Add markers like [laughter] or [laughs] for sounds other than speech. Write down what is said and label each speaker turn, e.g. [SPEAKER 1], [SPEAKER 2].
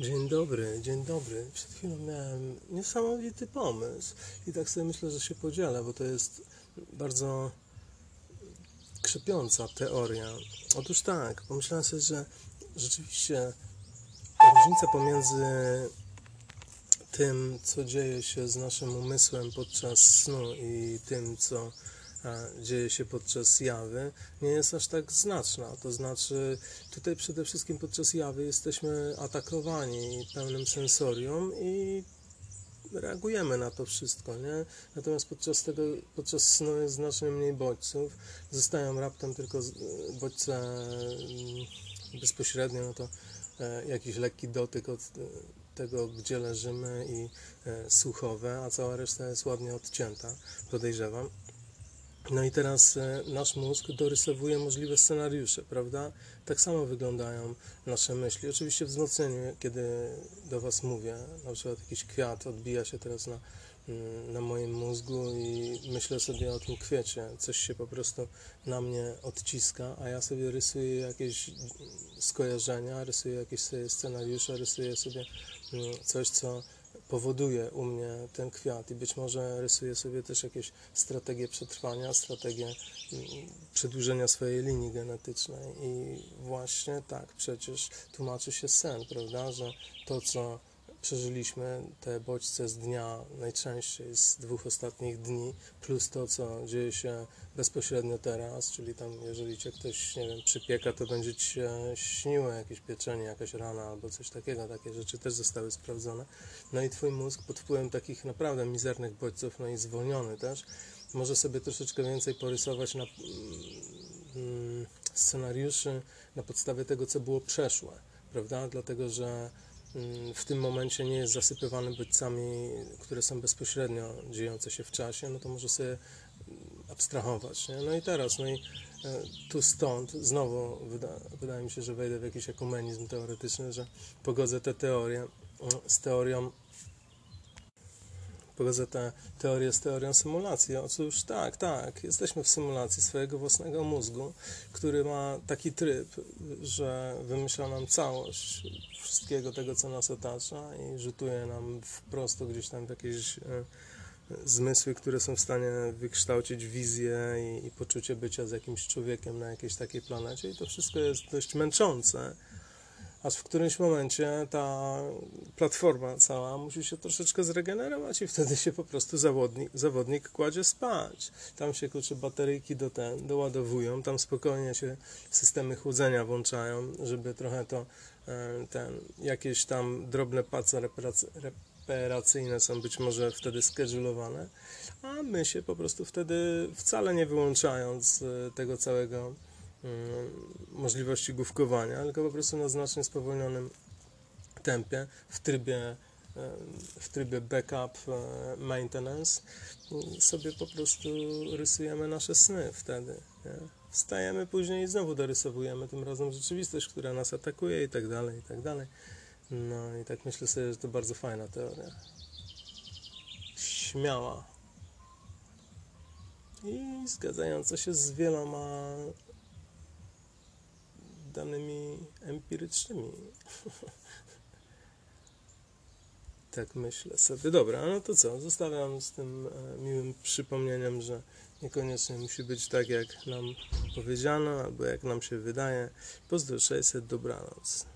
[SPEAKER 1] Dzień dobry, dzień dobry. Przed chwilą miałem niesamowity pomysł i tak sobie myślę, że się podzielę, bo to jest bardzo krzepiąca teoria. Otóż tak, pomyślałem sobie, że rzeczywiście różnica pomiędzy tym, co dzieje się z naszym umysłem podczas snu i tym, co dzieje się podczas jawy, nie jest aż tak znaczna. To znaczy, tutaj przede wszystkim podczas jawy jesteśmy atakowani pełnym sensorium i reagujemy na to wszystko, nie? Natomiast podczas tego, podczas snu jest znacznie mniej bodźców, zostają raptem tylko bodźce mm, bezpośrednio, no to e, jakiś lekki dotyk od e, tego, gdzie leżymy i e, słuchowe, a cała reszta jest ładnie odcięta, podejrzewam. No i teraz e, nasz mózg dorysowuje możliwe scenariusze, prawda? Tak samo wyglądają nasze myśli. Oczywiście wzmocnienie, kiedy do Was mówię, na przykład jakiś kwiat odbija się teraz na, mm, na moim mózgu i myślę sobie o tym kwiecie. Coś się po prostu na mnie odciska, a ja sobie rysuję jakieś skojarzenia, rysuję jakieś scenariusze, rysuję sobie mm, coś, co powoduje u mnie ten kwiat i być może rysuję sobie też jakieś strategie przetrwania, strategie mm, przedłużenia swojej linii genetycznej. I właśnie tak przecież tłumaczy się sen, prawda, że to co przeżyliśmy, te bodźce z dnia, najczęściej z dwóch ostatnich dni, plus to, co dzieje się bezpośrednio teraz, czyli tam, jeżeli cię ktoś, nie wiem, przypieka, to będzie ci się śniło jakieś pieczenie, jakaś rana albo coś takiego, takie rzeczy też zostały sprawdzone. No i twój mózg pod wpływem takich naprawdę mizernych bodźców, no i zwolniony też, może sobie troszeczkę więcej porysować na mm, scenariuszy na podstawie tego, co było przeszłe, prawda? Dlatego, że w tym momencie nie jest zasypywany bodźcami, które są bezpośrednio dziejące się w czasie, no to może sobie mm, abstrahować. Nie? No i teraz, no i e, tu stąd, znowu wyda, wydaje mi się, że wejdę w jakiś ekumenizm teoretyczny, że pogodzę tę teorię mm, z teorią pogodzę tę teorię z teorią symulacji. Otóż tak, tak, jesteśmy w symulacji swojego własnego mózgu, który ma taki tryb, że wymyśla nam całość wszystkiego tego, co nas otacza i rzutuje nam wprost gdzieś tam w jakieś e, zmysły, które są w stanie wykształcić wizję i, i poczucie bycia z jakimś człowiekiem na jakiejś takiej planecie i to wszystko jest dość męczące. Aż w którymś momencie ta platforma cała musi się troszeczkę zregenerować i wtedy się po prostu zawodnik, zawodnik kładzie spać. Tam się kurczę bateryjki do ten, doładowują, tam spokojnie się systemy chłodzenia włączają, żeby trochę to e, ten, jakieś tam drobne pace reparacy, reparacyjne są być może wtedy schedulowane, a my się po prostu wtedy wcale nie wyłączając e, tego całego możliwości główkowania, tylko po prostu na znacznie spowolnionym tempie, w trybie, e, w trybie backup e, maintenance sobie po prostu rysujemy nasze sny wtedy. Nie? Wstajemy później i znowu dorysowujemy tym razem rzeczywistość, która nas atakuje i tak dalej, i tak dalej. No i tak myślę sobie, że to bardzo fajna teoria. Śmiała. I zgadzająca się z wieloma danymi empirycznymi. [laughs] tak myślę sobie. Dobra, no to co? Zostawiam z tym e, miłym przypomnieniem, że niekoniecznie musi być tak, jak nam powiedziano, albo jak nam się wydaje. Pozdro 600, dobranoc.